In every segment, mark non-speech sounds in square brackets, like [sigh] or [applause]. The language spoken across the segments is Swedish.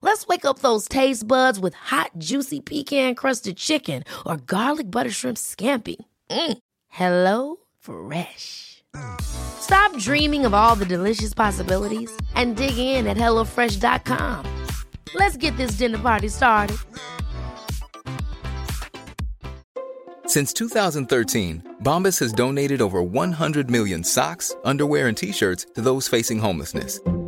Let's wake up those taste buds with hot, juicy pecan crusted chicken or garlic butter shrimp scampi. Mm. Hello Fresh. Stop dreaming of all the delicious possibilities and dig in at HelloFresh.com. Let's get this dinner party started. Since 2013, Bombas has donated over 100 million socks, underwear, and t shirts to those facing homelessness.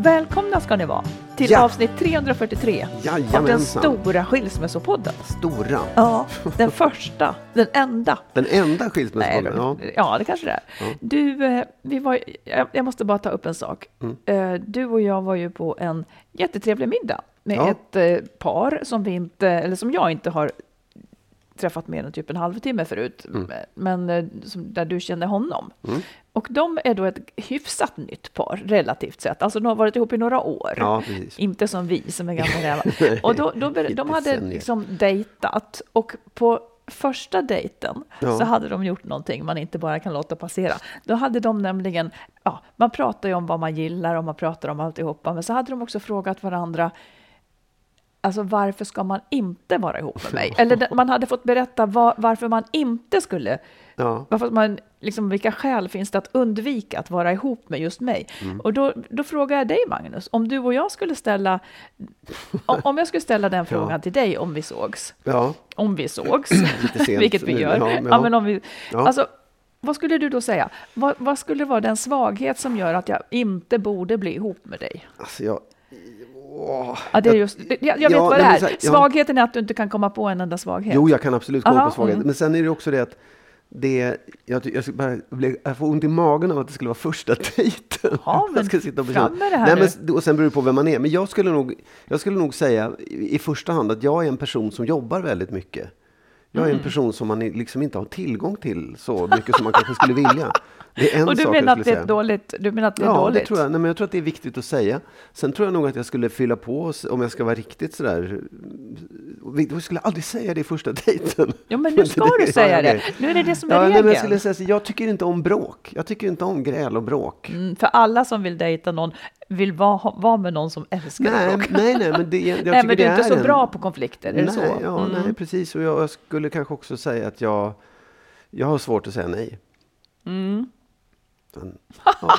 Välkomna ska ni vara till Ja. avsnitt 343 av den Jajamensan. stora skilsmässopodden. Stora. Ja, den första, den enda. Den enda Nej, skilsmässobollen. Ja. ja, det kanske det är. Du, eh, vi var, jag måste bara ta upp en sak. Mm. Eh, Du och jag var ju på en jättetrevlig middag med Ja. ett eh, par som vi inte, eller som jag inte har träffat mer än typ en halvtimme förut, Mm. men som, där du känner honom. Och de är då ett hyfsat nytt par, relativt sett. Alltså de har varit ihop i några år. Ja. Inte som vi som är gamla rävar. [laughs] Och då, då, de hade liksom dejtat och på första dejten Ja. så hade de gjort någonting man inte bara kan låta passera. Då hade de nämligen, ja, man pratar ju om vad man gillar och man pratar om alltihopa, men så hade de också frågat varandra Alltså varför ska man inte vara ihop med mig? Eller [laughs] man hade fått berätta var, varför man inte skulle Ja. varför man, liksom, vilka skäl finns det att undvika att vara ihop med just mig? Mm. Och då, då frågar jag dig, Magnus, om du och jag skulle ställa, om, jag skulle ställa den frågan till dig om vi sågs, ja. om vi sågs, [clears throat] [laughs] vilket vi nu, gör, ja, ja, men ja. men om vi, Ja. alltså, vad skulle du då säga? Vad, vad skulle vara den svaghet som gör att jag inte borde bli ihop med dig? Alltså jag... Åh. Ja, det är just, jag, jag vet Ja, vad det är. här. Svagheten är att du inte kan komma på en enda svaghet. Jo, jag kan absolut komma Aha, på svaghet. mm. Men sen är det också det att det, jag, jag, bara, jag får ont i magen av att det skulle vara första dejten. Ja, men ska sitta och fram med det här Nej, men, och sen beror det på vem man är. Men jag skulle nog, jag skulle nog säga i första hand att jag är en person som jobbar väldigt mycket. Jag Mm. är en person som man liksom inte har tillgång till så mycket som man kanske skulle vilja. Det är en och du sak menar att det är dåligt? Du menar att det är ja, dåligt? det tror jag. Nej, men jag tror att det är viktigt att säga. Sen tror jag nog att jag skulle fylla på, om jag ska vara riktigt sådär... Jag skulle aldrig säga det i första dejten. Ja, men nu [laughs] ska du säga det. Nu är det det som är Ja, nej, regeln. men jag, skulle säga så, jag tycker inte om bråk. Jag tycker inte om gräl och bråk. Mm, för alla som vill dejta någon vill vara, vara med någon som älskar Nej, bråk. nej, nej, men det, jag [laughs] nej, men du det är inte så en- bra på konflikter, är det nej, så? Ja, Mm. nej, precis. Och jag, jag skulle kanske också säga att jag, jag har svårt att säga nej. Mm. Men, [laughs] ja.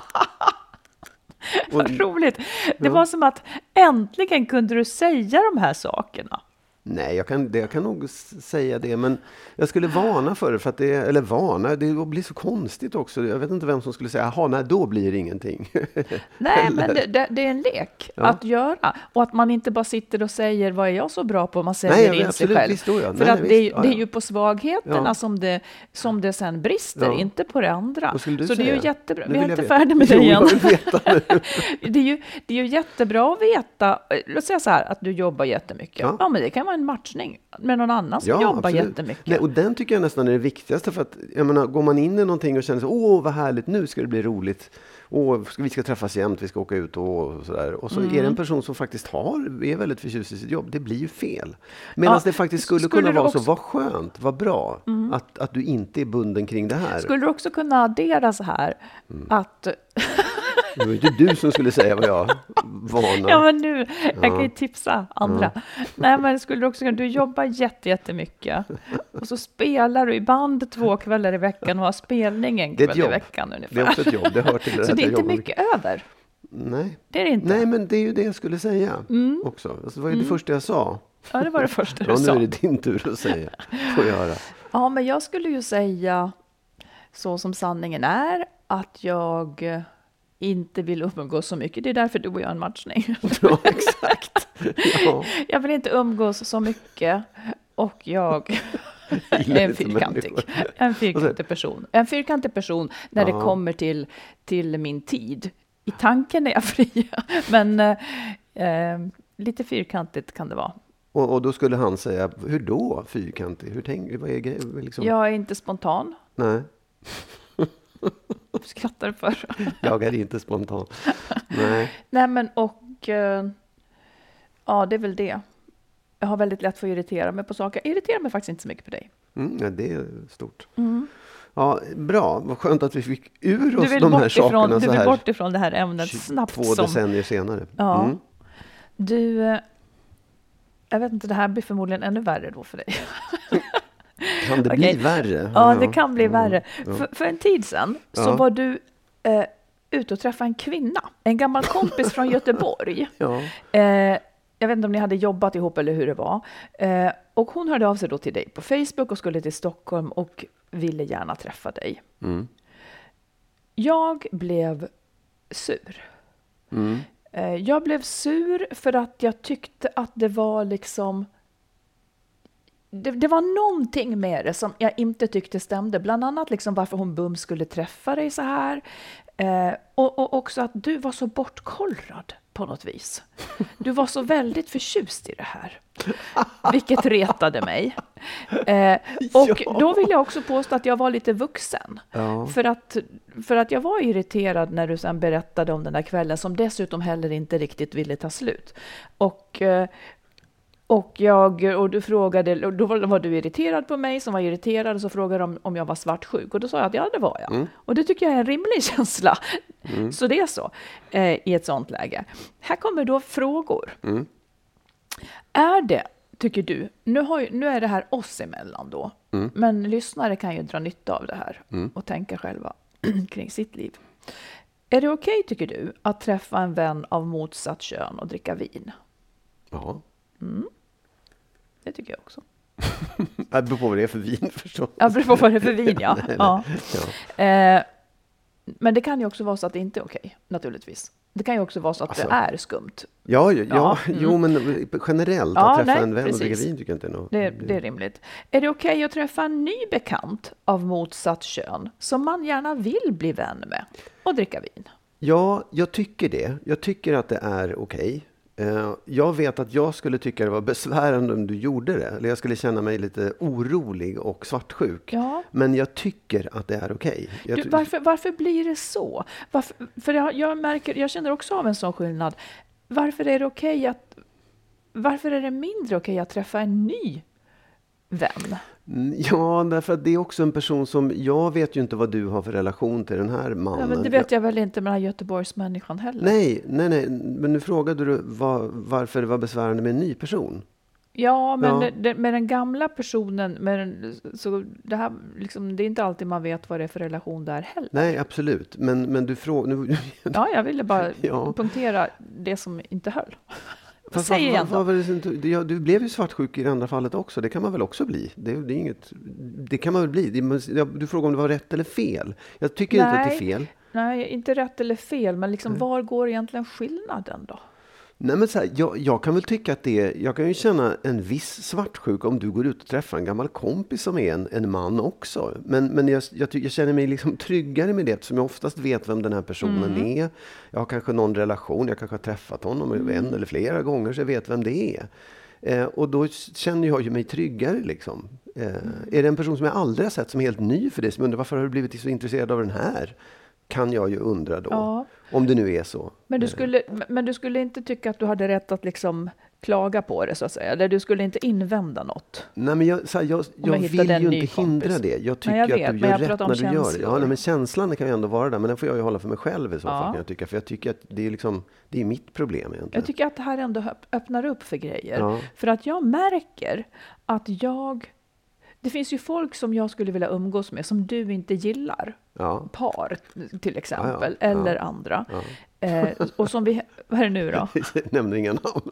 Vad roligt. Det var som att äntligen kunde du säga de här sakerna. Nej, jag kan, det, jag kan nog säga det, men jag skulle varna för det, för att det, eller varna, det blir så konstigt också. Jag vet inte vem som skulle säga, jaha, nej, då blir det ingenting. [laughs] Nej, men det, det, det är en lek Ja. att göra. Och att man inte bara sitter och säger, vad är jag så bra på? Man Nej, säljer jag vet, in sig absolut, själv. visst då, ja. För Nej, att nej, det, ja, det är ju på svagheterna Ja. som, det, som det sen brister, inte på det andra. Så det är ju säga? jättebra. Nu Vi är jag inte färdiga med det Jo, igen. jag veta nu. [laughs] det, är ju, det är ju jättebra att veta, låt säga så här, att du jobbar jättemycket. Ja. men det kan vara en matchning med någon annan som Ja, jobbar absolut. jättemycket. Nej, och den tycker jag nästan är det viktigaste. För att, jag menar, går man in i någonting och känner så, åh vad härligt, nu ska det bli roligt. Åh, vi ska träffas jämt, vi ska åka ut och, och sådär. Och så är det Mm. en person som faktiskt har, är väldigt förtjust i sitt jobb. Det blir ju fel. Medan Ja, det faktiskt skulle, skulle kunna vara också- Mm. så, vad skönt, vad bra. Att, att du inte är bunden kring det här. Skulle du också kunna addera så här, Mm. att Det var ju inte du som skulle säga vad jag varnar. Ja, men nu, jag kan ju tipsa andra. Nej, men skulle du också kunna, du jobbar jätte, jättemycket och så spelar du i band två kvällar i veckan och har spelning en kväll i veckan ungefär. Det är också ett jobb, det hör till det Så det är inte mycket över. Nej. Det är det inte. Nej, men det är ju det jag skulle säga också. Alltså, det var ju det första jag sa. Ja, det var det första du Ja, nu sa. är det din tur att säga. Får jag höra. Ja, men jag skulle ju säga så som sanningen är att jag inte vill umgås så mycket. Det är därför du och jag är en matchning. [laughs] Ja, exakt. [laughs] Ja. Jag vill inte umgås så mycket och jag [laughs] är en fyrkantig. En fyrkantig person. En fyrkantig person när det Ja. kommer till, till min tid. I tanken är jag fri, men eh, eh, lite fyrkantigt kan det vara. Och, och då skulle han säga, hur då fyrkantig? Hur tänker vad är grejen? Liksom? Jag är inte spontan. Nej, Du för? [laughs] jag är inte spontan. Nej. Nej, men och... eh, Ja, det är väl det. Jag har väldigt lätt för att irritera mig på saker. Jag irriterar mig faktiskt inte så mycket på dig. Mm, ja, det är stort. Ja, bra, vad skönt att vi fick ur oss de här ifrån, sakerna du så vill här bort ifrån det här ämnet snabbt. två Som, decennier senare. Ja. Mm. du, eh, jag vet inte, det här blir förmodligen ännu värre då för dig. [laughs] Kan det Okej. bli värre? Ja, det kan bli Mm. värre. För, för en tid sedan så var du eh, ute och träffade en kvinna, en gammal kompis från [laughs] Göteborg. Ja. Eh, jag vet inte om ni hade jobbat ihop eller hur det var. Eh, och hon hörde av sig då till dig på Facebook och skulle till Stockholm och ville gärna träffa dig. Mm. Jag blev sur. Mm. Eh, jag blev sur för att jag tyckte att det var liksom det, det var någonting med det som jag inte tyckte stämde. Bland annat liksom varför hon bums skulle träffa dig så här. Eh, och, och också att du var så bortkollrad på något vis. Du var så väldigt förtjust i det här. Vilket retade mig. Eh, och [laughs] Ja. då vill jag också påstå att jag var lite vuxen. Ja. För, att, för att jag var irriterad när du sen berättade om den där kvällen som dessutom heller inte riktigt ville ta slut. Och, eh, och, jag, och du frågade, och då var, du irriterad på mig som var irriterad och så frågade de om jag var svartsjuk och då sa jag att ja, det var jag. Mm. Och det tycker jag är en rimlig [laughs] känsla. Så det är så eh, i ett sånt läge. Här kommer då frågor. Mm. Är det, tycker du, nu, har, nu är det här oss emellan då, Mm. men lyssnare kan ju dra nytta av det här och tänka själva [clears throat] kring sitt liv. Är det okej, tycker du, att träffa en vän av motsatt kön och dricka vin? ja. Det tycker jag också. Det beror på vad det är för vin förstås. Ja, beror på vad det är för vin, ja. [laughs] Nej, nej. ja. Ja. Eh, men det kan ju också vara så att det inte är okej, naturligtvis. Det kan ju också vara så att Alltså, det är skumt. Ja, ja, ja, Ja, mm. jo, men generellt Ja, att träffa nej, en vän och dricka vin tycker jag inte är något. Det, det är rimligt. Är det okej att träffa en ny bekant av motsatt kön som man gärna vill bli vän med och dricka vin? Ja, jag tycker det. Jag tycker att det är okej. Eh, Jag vet att jag skulle tycka det var besvärande om du gjorde det. Eller jag skulle känna mig lite orolig och svartsjuk. Ja. Men jag tycker att det är okej. Jag Du, varför, varför blir det så? Varför, för jag, jag, märker, jag känner också av en sån skillnad. Varför är det okej att... Varför är det mindre okej att träffa en ny vän? Mm, Ja, därför att det är också en person som... Jag vet ju inte vad du har för relation till den här mannen. Ja, men det vet jag väl inte med den här Göteborgsmänniskan heller. Nej, nej, nej. Men nu frågade du var, varför det var besvärande med en ny person. Ja, men Ja. Det, det, med den gamla personen, med den, så det, här, liksom, det är inte alltid man vet vad det är för relation där heller. Nej, absolut. Men, men du frågade... Ja, jag ville bara [laughs] Ja. punktera det som inte höll. Fast Säg vad- igen vad då. var Du blev ju svartsjuk i det andra fallet också. Det kan man väl också bli? Det, det är inget, det kan man väl bli. Det, du frågar om det var rätt eller fel. Jag tycker inte att det är Nej. fel. Nej, inte rätt eller fel, men liksom, Mm. var går egentligen skillnaden då? Nej, men så här, jag, jag kan väl tycka att det Jag kan ju känna en viss svartsjuka om du går ut och träffar en gammal kompis som är en, en man också. Men, men jag, jag, jag känner mig liksom tryggare med det eftersom jag oftast vet vem den här personen Mm. är. Jag har kanske någon relation, jag kanske har träffat honom Mm. en eller flera gånger så jag vet vem det är. Eh, och då känner jag ju mig tryggare liksom. Eh, Mm. Är det en person som jag aldrig har sett som är helt ny för dig, som undrar varför har du blivit så intresserad av den här? Kan jag ju undra då. Ja. Om det nu är så. Men du, skulle, men du skulle inte tycka att du hade rätt att liksom klaga på det, så att säga? Eller du skulle inte invända något? Nej, men jag, här, jag, jag, jag vill ju inte hindra det. Jag tycker Nej, jag vet, att du gör rätt när du gör det. Ja, känslor. nej, men känslan kan ju ändå vara där, men den får jag ju hålla för mig själv i så fall. Ja. Kan jag tycka. För jag tycker att det är, liksom, det är mitt problem egentligen. Jag tycker att det här ändå öpp- öppnar upp för grejer. Ja. För att jag märker att jag... Det finns ju folk som jag skulle vilja umgås med som du inte gillar. Ja. Par till exempel, Ja, ja, eller andra. Eh, och som vi... Vad är det nu då? [laughs] Nämner inga namn.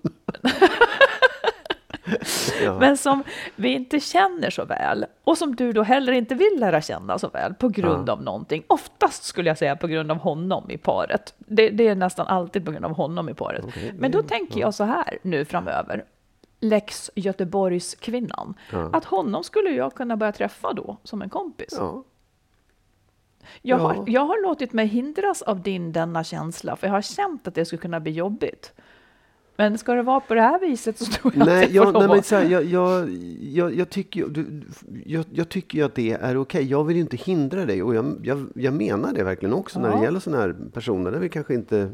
[laughs] Men som vi inte känner så väl och som du då heller inte vill lära känna så väl på grund av någonting. Oftast skulle jag säga på grund av honom i paret. Det, det är nästan alltid på grund av honom i paret. Okej, Men då tänker jag så här nu framöver. Lex Göteborgs kvinnan. Ja. Att honom skulle jag kunna börja träffa då som en kompis. Ja. Jag, Ja. har, jag har låtit mig hindras av din denna känsla, för jag har känt att det skulle kunna bli jobbigt. Men ska det vara på det här viset så tror jag att Nej, det jag, lov nej att- men så här, jag, jag, jag, jag, tycker, du, jag, jag tycker ju att det är okej. Jag vill ju inte hindra dig och jag, jag, jag menar det verkligen också när det Ja. gäller sådana här personer där vi kanske inte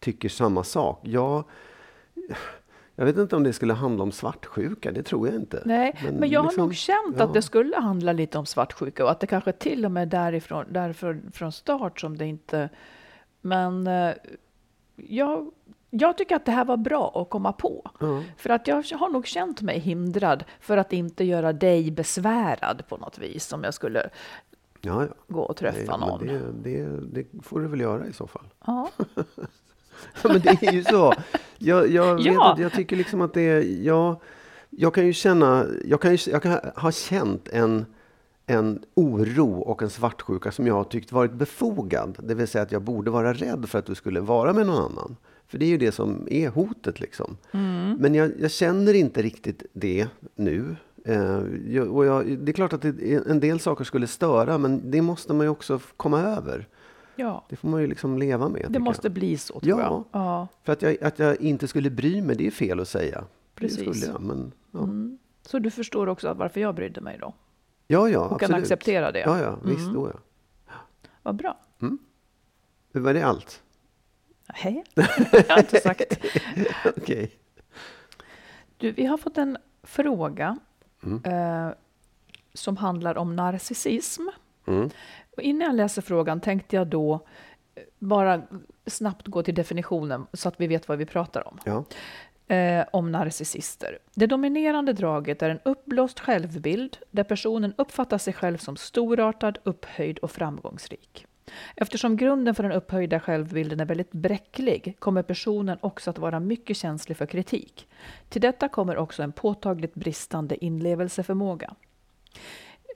tycker samma sak. Jag, jag vet inte om det skulle handla om svartsjuka, det tror jag inte. Nej, men, Men jag har liksom, nog känt ja. att det skulle handla lite om svartsjuka och att det kanske till och med därifrån, därför från start som det inte... Men eh, jag, jag tycker att det här var bra att komma på. Ja. För att jag har nog känt mig hindrad för att inte göra dig besvärad på något vis om jag skulle Ja, ja. gå och träffa Nej, någon. det, det, det får du väl göra i så fall. Ja. [laughs] Ja, [laughs] men det är ju så. Jag, jag, [laughs] vet Ja. att, jag tycker liksom att det är... Jag, jag kan ju känna... Jag kan, ju, jag kan ha känt en, en oro och en svartsjuka som jag har tyckt varit befogad. Det vill säga att jag borde vara rädd för att du skulle vara med någon annan. För det är ju det som är hotet liksom. Mm. Men jag, jag känner inte riktigt det nu. Eh, jag, och jag, det är klart att det, en del saker skulle störa, men det måste man ju också komma över. Ja, Det får man ju liksom leva med. det måste jag. bli så tror Ja. jag. Ja. För att jag, att jag inte skulle bry mig, det är fel att säga. Precis. Det jag, men ja. Mm. Så du förstår också varför jag brydde mig då? Ja, ja, Och absolut. kan acceptera det? Ja, ja, visst. Mm. Då, ja. Vad bra. Var det allt? Hej, [laughs] jag har inte sagt. [laughs] Okej. Du, vi har fått en fråga Mm. eh, som handlar om narcissism. Mm. Och innan jag läser frågan tänkte jag då eh, bara snabbt gå till definitionen så att vi vet vad vi pratar om. Ja. eh, om narcissister. Det dominerande draget är en uppblåst självbild där personen uppfattar sig själv som storartad, upphöjd och framgångsrik. Eftersom grunden för den upphöjda självbilden är väldigt bräcklig kommer personen också att vara mycket känslig för kritik. Till detta kommer också en påtagligt bristande inlevelseförmåga.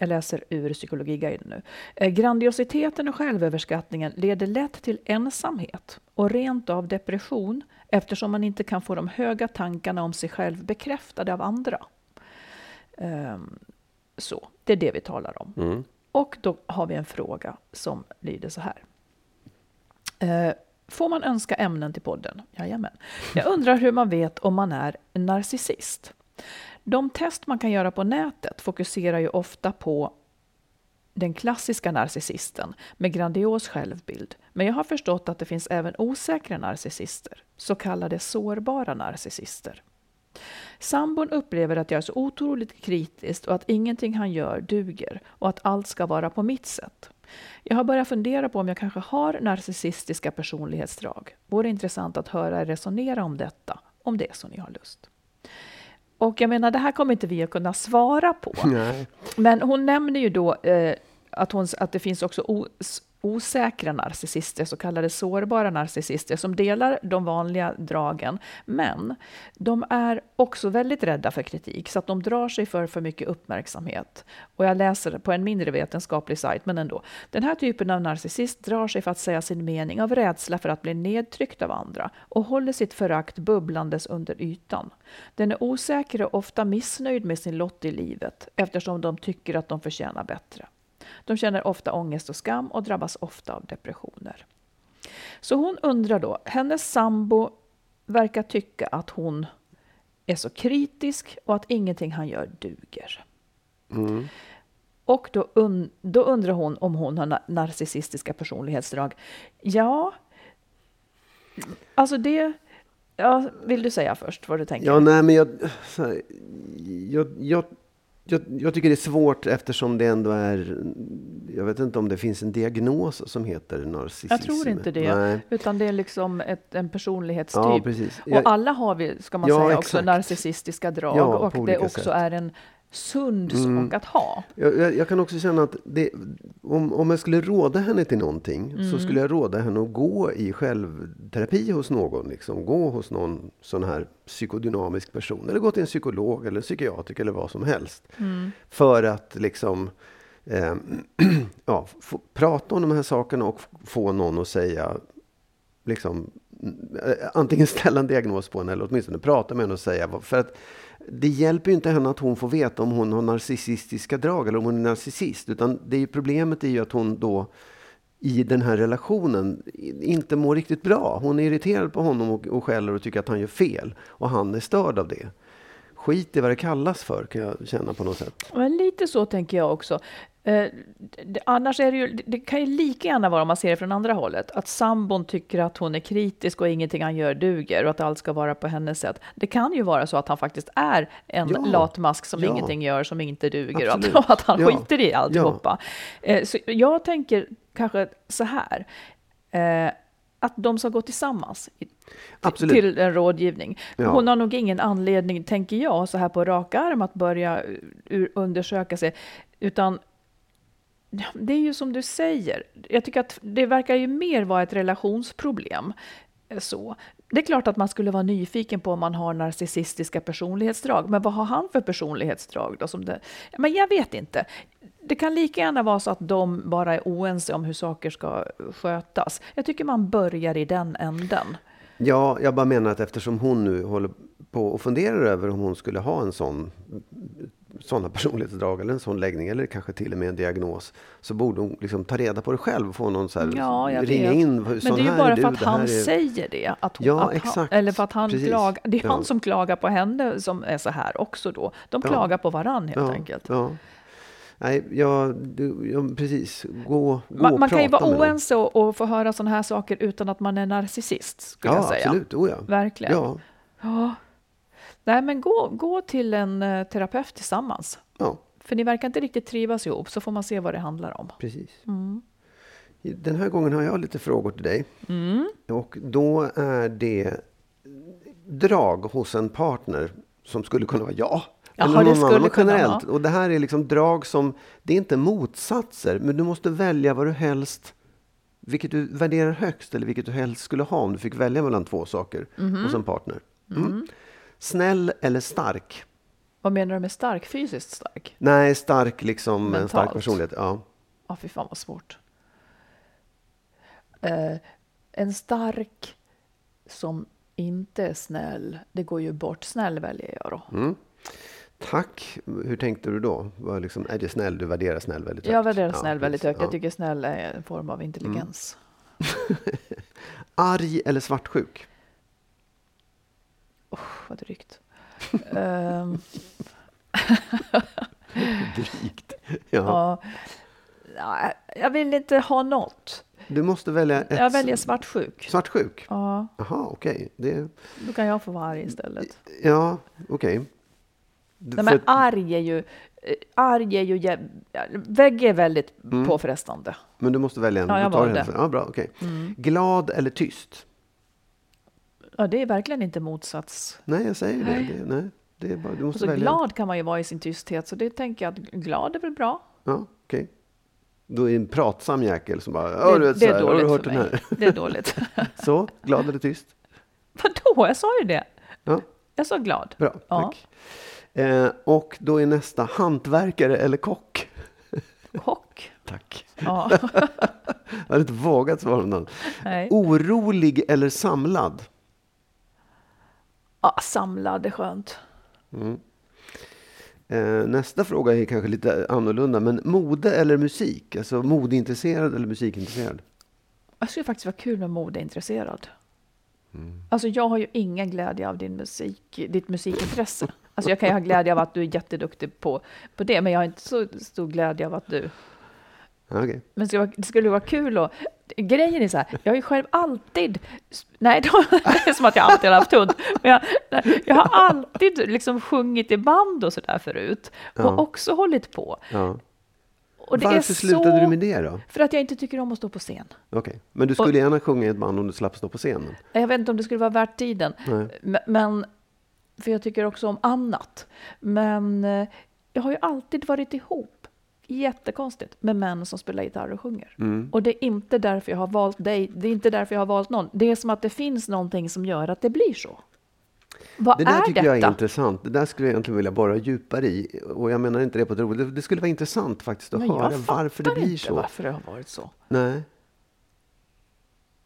Jag läser ur Psykologiguiden nu. Eh, Grandiositeten och självöverskattningen leder lätt till ensamhet och rent av depression eftersom man inte kan få de höga tankarna om sig själv bekräftade av andra. Ehm, Så, det är det vi talar om. Mm. Och då har vi en fråga som lyder så här. Eh, Får man önska ämnen till podden? Jajamän. Jag undrar hur man vet om man är narcissist. De test man kan göra på nätet fokuserar ju ofta på den klassiska narcissisten med grandios självbild. Men jag har förstått att det finns även osäkra narcissister, så kallade sårbara narcissister. Sambon upplever att jag är så otroligt kritisk och att ingenting han gör duger och att allt ska vara på mitt sätt. Jag har börjat fundera på om jag kanske har narcissistiska personlighetsdrag. Vore intressant att höra er resonera om detta, om det är så ni har lust. Och jag menar, det här kommer inte vi att kunna svara på. Nej. Men hon nämner ju då eh, att, hon, att det finns också osäkra narcissister, så kallade sårbara narcissister, som delar de vanliga dragen. Men de är också väldigt rädda för kritik, så att de drar sig för för mycket uppmärksamhet. Och jag läser på en mindre vetenskaplig sajt, men ändå. Den här typen av narcissist drar sig för att säga sin mening av rädsla för att bli nedtryckt av andra och håller sitt förakt bubblandes under ytan. Den är osäker och ofta missnöjd med sin lott i livet eftersom de tycker att de förtjänar bättre. De känner ofta ångest och skam och drabbas ofta av depressioner. Så hon undrar då, hennes sambo verkar tycka att hon är så kritisk och att ingenting han gör duger. Mm. Och då, un, då undrar hon om hon har na- narcissistiska personlighetsdrag. Ja, alltså det... Ja, vill du säga först vad du tänker? Ja, nej, men jag, här, jag, jag, jag, jag tycker det är svårt eftersom det ändå är... Jag vet inte om det finns en diagnos som heter narcissism. Jag tror inte det. Nej. Utan det är liksom ett, en personlighetstyp. Ja, precis. Och Jag- alla har vi, ska man Ja, säga, också exakt. narcissistiska drag. Ja, och det också sätt. är en sund Mm. sak att ha. Jag, jag, jag kan också känna att det, om, om jag skulle råda henne till någonting Mm. så skulle jag råda henne att gå i självterapi hos någon. Liksom. Gå hos någon sån här psykodynamisk person. Eller gå till en psykolog eller en psykiatriker eller vad som helst. Mm. För att liksom eh, [clears throat] ja, få, prata om de här sakerna och få någon att säga liksom, Eh, antingen ställa en diagnos på henne eller åtminstone prata med henne och säga för att det hjälper ju inte henne att hon får veta om hon har narcissistiska drag eller om hon är narcissist. Utan det är ju, problemet är ju att hon då i den här relationen inte mår riktigt bra. Hon är irriterad på honom och, och skäller och tycker att han gör fel. Och han är störd av det. Skit i vad det kallas för kan jag känna på något sätt. Men lite så tänker jag också. Eh, det, annars är det ju, det, det kan ju lika gärna vara om man ser det från andra hållet, att sambon tycker att hon är kritisk och ingenting han gör duger och att allt ska vara på hennes sätt. Det kan ju vara så att han faktiskt är en Ja. latmask som Ja. ingenting gör, som inte duger Absolut. och att, [laughs] att han Ja. skiter i alltihopa. Eh, så jag tänker kanske så här, eh, att de ska gå tillsammans Absolut. till en rådgivning. Ja. Hon har nog ingen anledning, tänker jag, så här på rak arm att börja undersöka sig, utan det är ju som du säger. Jag tycker att det verkar ju mer vara ett relationsproblem. Eh, så. Det är klart att man skulle vara nyfiken på om man har narcissistiska personlighetsdrag, men vad har han för personlighetsdrag då? Som det, men jag vet inte. Det kan lika gärna vara så att de bara är oense om hur saker ska skötas. Jag tycker man börjar i den änden. Ja, jag bara menar att eftersom hon nu håller på och funderar över om hon skulle ha en sån sådana [laughs] personlighetsdrag eller en sån läggning eller kanske till och med en diagnos så borde hon liksom ta reda på det själv och få någon så här, Ja, ringa vet. in. Men det är ju bara du, för att han är- säger det. Att hon, Ja, att. Han, eller för att han Precis. klagar. Det är Ja. han som klagar på henne som är så här också då. De klagar på varann helt enkelt. Nej, ja, du, ja, precis. Gå, gå Man, och man kan ju vara oense och, och få höra sådana här saker utan att man är narcissist, skulle Ja, jag säga. absolut. Oh, ja. Verkligen. Ja, Ja. Nej, men gå, gå till en eh, terapeut tillsammans. ja, För ni verkar inte riktigt trivas ihop, så får man se vad det handlar om. precis. Mm. Den här gången har jag lite frågor till dig. Mm. Och då är det drag hos en partner som skulle kunna vara ja. Jaha, Eller det någon annan kunna generellt. vara. Och det här är liksom drag som, det är inte motsatser, men du måste välja vad du helst, vilket du värderar högst eller vilket du helst skulle ha om du fick välja mellan två saker Mhm. hos en partner. Mm. Snäll eller stark? Vad menar du med stark? Fysiskt stark? Nej, stark liksom, en stark Mentalt. personlighet. Ja. Ja, fy fan vad svårt. Eh, en stark som inte är snäll, det går ju bort. Snäll väljer jag då. Mm. Tack. Hur tänkte du då? Var liksom, är det snäll? Du värderar snäll väldigt högt? Jag värderar Ja, snäll väldigt högt. Ja. Jag tycker snäll är en form av intelligens. [laughs] Arg eller svartsjuk? Vad drygt. [laughs] Ehm, Drygt. [laughs] Ja. ja. Ja, jag vill inte ha något. Du måste välja ett... Jag väljer svartsjuk. Svartsjuk? Ja, Jaha, okej. Det... då kan jag få vara arg istället. Ja, okej. Du- Nej, men arg är ju... Arg är ju... Bägge är väldigt påfrestande. Men du måste välja en. Ja, jag valde. Ja, bra, okej. Glad eller tyst? Ja, det är verkligen inte motsats. Nej, jag säger Nej. det. det. Nej, det är bara, du måste Så välja. glad kan man ju vara i sin tysthet, så det tänker jag att glad är väl bra. Ja, okej. Då är en pratsam jäkel som bara, det, du vet, det är här, har du dåligt hört för den mig. här? Det är dåligt. [laughs] Så, glad eller tyst? Vadå? Jag sa ju det. Ja, Jag sa glad. bra, Ja. tack. Eh, och då är nästa hantverkare eller kock? Kock. Tack. Ja. [laughs] Jag hade inte vågat svara på någon. Nej. Orolig eller samlad? Ja, samlad är skönt. Eh, nästa fråga är kanske lite annorlunda, men mode eller musik? Alltså modeintresserad eller musikintresserad? Jag skulle faktiskt vara kul med modeintresserad. Mm. Alltså jag har ju ingen glädje av din musik, ditt musikintresse. Alltså jag kan ju ha glädje av att du är jätteduktig på, på det, men jag har inte så stor glädje av att du... Okej. Men det skulle det skulle vara kul och Grejen är så här, jag har ju själv alltid... Nej, [laughs] det är som att jag alltid har haft hund. Men jag, jag har alltid liksom sjungit i band och sådär förut. Och Ja. också hållit på. Ja. Och det Varför är slutade så... du med det då? För att jag inte tycker om att stå på scen. Okej. Men du skulle gärna sjunga i ett band om du slapp stå på scenen? Jag vet inte om det skulle vara värt tiden. Nej. M- Men, för jag tycker också om annat. Men eh, jag har ju alltid varit ihop, jättekonstigt, med män som spelar gitarr och sjunger. Mm. Och det är inte därför jag har valt dig, det är inte därför jag har valt någon. Det är som att det finns någonting som gör att det blir så. Vad Det där är tycker detta? jag är intressant. Det där skulle jag egentligen vilja borra djupare i. Och jag menar inte det på ett roligt. Det, skulle vara intressant faktiskt att Men höra jag varför det fattar blir inte så. varför det har varit så. Nej.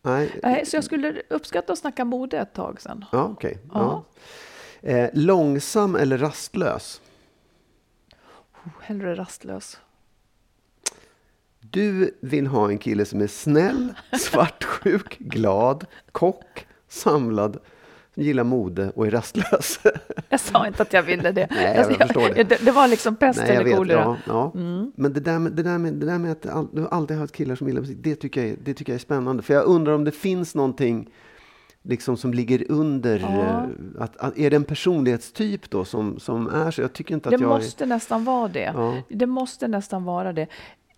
Nej. Nej, så jag skulle uppskatta att snacka mode ett tag sen. Ja, okej. Ja. Ja. Eh, långsam eller rastlös? Oh, hellre rastlös. Du vill ha en kille som är snäll, [laughs] svartsjuk, glad, kock, samlad, gillar mode och är rastlös. [laughs] Jag sa inte att jag ville det. Nej, jag förstår det. det. Det var liksom pest Nej, jag eller kolera. Ja, ja. Mm. Men det där, med, det, där med, det där med att all, du alltid har haft killar som gillar musik, det tycker, jag, är- det tycker jag är spännande. För jag undrar om det finns någonting liksom som ligger under. Ja. eh, Att, att, är det en personlighetstyp då som, som är så? Jag tycker inte att Det jag måste nästan vara det. Ja. Det måste nästan vara det.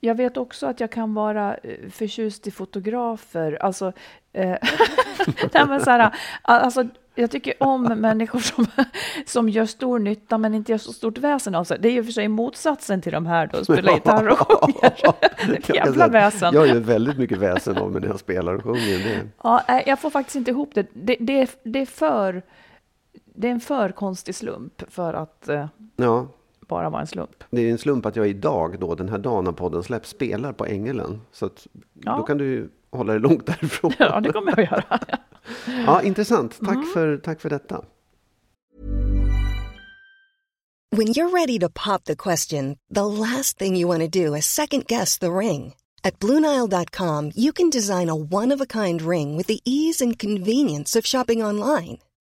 Jag vet också att jag kan vara eh, förtjust i fotografer. Alltså, eh, [laughs] nej så här, alltså, jag tycker om människor som, [laughs] som gör stor nytta men inte gör så stort väsen av sig. Det är ju för sig motsatsen till de här då, spelar gitarr och sjunger. [laughs] Jävla väsen. Jag gör väldigt mycket väsen av mig när jag spelar och sjunger. Det. Ja, jag får faktiskt inte ihop det. Det, det, är, det, är, för, det är en för konstig slump för att eh, Ja, bara vara en slump. det är en slump att jag idag, då, den här dagen när podden släpps, spelar på Ängelen. Så att, Ja. då kan du hålla dig långt därifrån. Ja, det kommer jag att göra. [laughs] Ja, intressant. Tack, Mm. för, tack för detta. When you're ready to pop the question, the last thing you want to do is second guess the ring. At Bluenile.com, you can design a one of a kind ring with the ease and convenience of shopping online.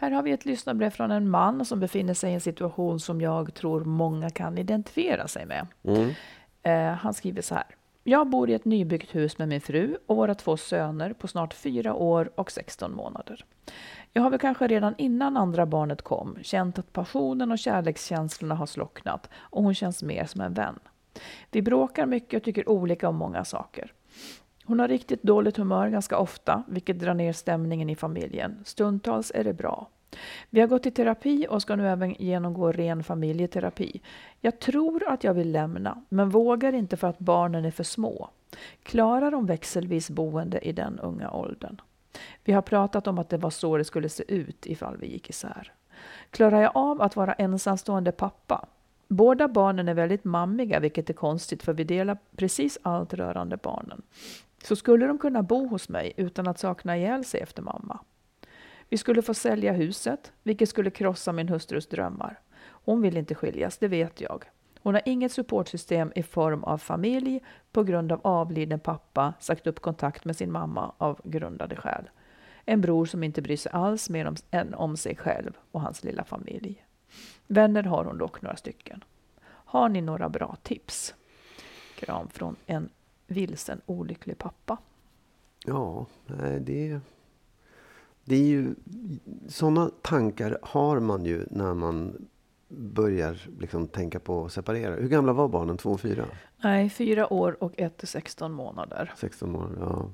Här har vi ett lyssnarbrev från en man som befinner sig i en situation som jag tror många kan identifiera sig med. Eh, han skriver så här. Jag bor i ett nybyggt hus med min fru och våra två söner på snart fyra år och 16 månader. Jag har väl kanske redan innan andra barnet kom känt att passionen och kärlekskänslorna har slocknat och hon känns mer som en vän. Vi bråkar mycket och tycker olika om många saker. Hon har riktigt dåligt humör ganska ofta, vilket drar ner stämningen i familjen. Stundtals är det bra. Vi har gått i terapi och ska nu även genomgå ren familjeterapi. Jag tror att jag vill lämna, men vågar inte för att barnen är för små. Klarar de växelvis boende i den unga åldern? Vi har pratat om att det var så det skulle se ut ifall vi gick isär. Klarar jag av att vara ensamstående pappa? Båda barnen är väldigt mammiga, vilket är konstigt för vi delar precis allt rörande barnen. Så skulle de kunna bo hos mig utan att sakna ihjäl sig efter mamma? Vi skulle få sälja huset, vilket skulle krossa min hustrus drömmar. Hon vill inte skiljas, det vet jag. Hon har inget supportsystem i form av familj på grund av avliden pappa sagt upp kontakt med sin mamma av grundade skäl. En bror som inte bryr sig alls mer om, än om sig själv och hans lilla familj. Vänner har hon dock några stycken. Har ni några bra tips? Kram från en vilsen olycklig pappa. Ja, nej, det, det är ju... Sådana tankar har man ju när man börjar liksom tänka på att separera. Hur gamla var barnen? Två och fyra? Nej, fyra år och ett till 16 månader. 16 månader, ja.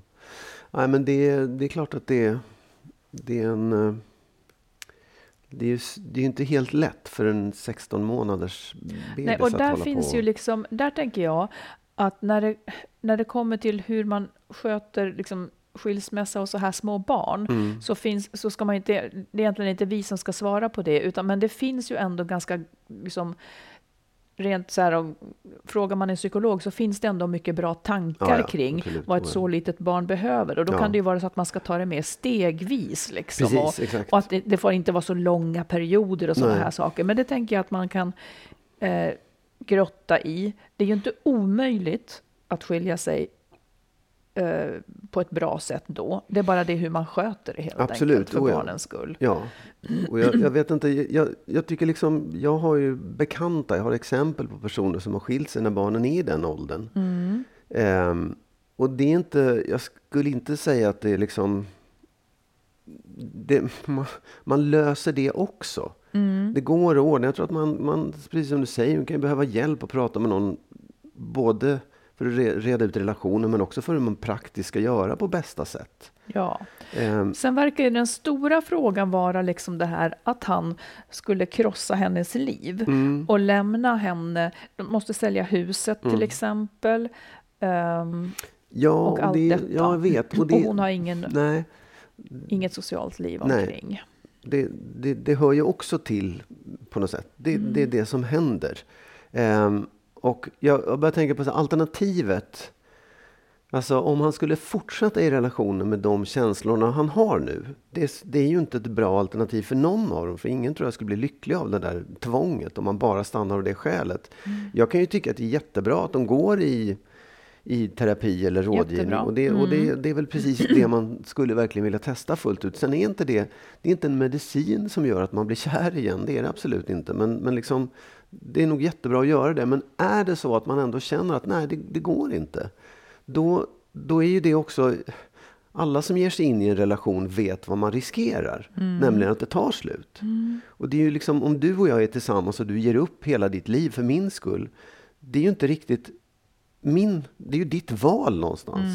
Nej, men det, det är klart att det, det är en... eh, Det är ju det är inte helt lätt för en 16 månaders bebis Nej, och att där hålla finns på. ju liksom, där tänker jag att när det, när det kommer till hur man sköter liksom skilsmässa och så här små barn, Mm. så, finns, så ska man inte, det är egentligen inte vi som ska svara på det, utan, men det finns ju ändå ganska, liksom, rent så här, om, frågar man en psykolog så finns det ändå mycket bra tankar Ja, ja, kring absolut. vad ett Så litet barn behöver. Och då Ja. kan det ju vara så att man ska ta det mer stegvis. Liksom, Precis, och, och att det, det får inte vara så långa perioder och sådana här saker. Men det tänker jag att man kan eh, grotta i. Det är ju inte omöjligt att skilja sig eh, på ett bra sätt då. Det är bara det hur man sköter det helt Absolut, enkelt för ja. barnens skull. Ja, och jag, jag vet inte, jag, jag tycker liksom, jag har ju bekanta, jag har exempel på personer som har skilt sig när barnen är i den åldern. Mm. Ehm, och det är inte, jag skulle inte säga att det är liksom, det, man, man löser det också. Mm. Det går att ordna. Jag tror att man, man, precis som du säger, man kan behöva hjälp att prata med någon. Både för att re- reda ut relationen men också för hur man praktiskt ska göra på bästa sätt. Ja. Ehm, Sen verkar den stora frågan vara liksom det här att han skulle krossa hennes liv mm, och lämna henne. De måste sälja huset till Mm. exempel. Ehm, ja, och allt det, detta. ja, jag vet. och, [laughs] det, hon har ingen, nej, inget socialt liv Nej. omkring. det, det, det hör ju också till på något sätt. Det, Mm. det är det som händer. Ehm, och jag, jag börjar tänka på så här, alternativet. Alltså om han skulle fortsätta i relationen med de känslorna han har nu. Det, är- det är ju inte ett bra alternativ för någon av dem. För ingen tror jag skulle bli lycklig av det där tvånget om man bara stannar av det skälet. Mm. Jag kan ju tycka att det är jättebra att de går i, i terapi eller rådgivning. Jättebra. Och, det, och det, Mm. det är väl precis det man skulle verkligen vilja testa fullt ut. Sen är inte det, det är inte en medicin som gör att man blir kär igen. Det är det absolut inte. Men, men liksom, det är nog jättebra att göra det. Men är det så att man ändå känner att nej, det, det går inte. Då, då är ju det också... Alla som ger sig in i en relation vet vad man riskerar. Nämligen att det tar slut. Och det är ju liksom, om du och jag är tillsammans och du ger upp hela ditt liv för min skull. Det är ju inte riktigt min, det är ju ditt val någonstans.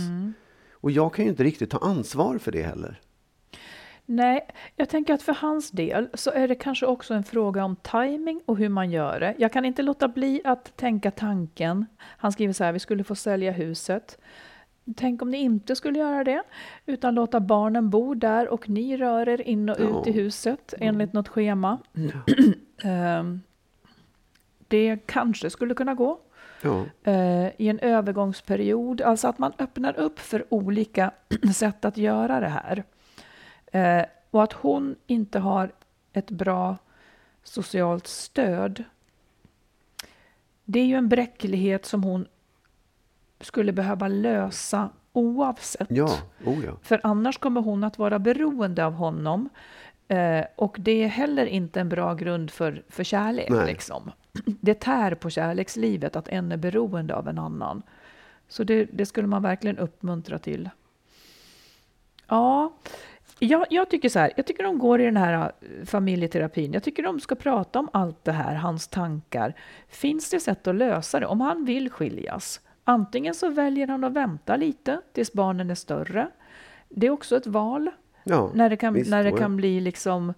Och jag kan ju inte riktigt ta ansvar för det heller. Nej, jag tänker att för hans del så är det kanske också en fråga om timing och hur man gör det. Jag kan inte låta bli att tänka tanken. Han skriver så här, vi skulle få sälja huset. Tänk om ni inte skulle göra det, utan låta barnen bo där och ni rör er in och ut i Ja. huset enligt något schema. [clears throat] Ehm, det kanske skulle kunna gå Ja, eh, i en övergångsperiod. Alltså att man öppnar upp för olika [clears throat] sätt att göra det här. Eh, och att hon inte har ett bra socialt stöd. Det är ju en bräcklighet som hon skulle behöva lösa oavsett. ja, oh ja. För annars kommer hon att vara beroende av honom. Eh, och det är heller inte en bra grund för, för kärlek. Nej. Liksom. Det tär på kärlekslivet att en är beroende av en annan. Så det, det skulle man verkligen uppmuntra till. Ja, jag, jag tycker så här. Jag tycker de går i den här eh, familjeterapin. Jag tycker de ska prata om allt det här, hans tankar. Finns det sätt att lösa det? Om han vill skiljas. Antingen så väljer han att vänta lite tills barnen är större. Det är också ett val ja när det kan, visst, när det kan bli liksom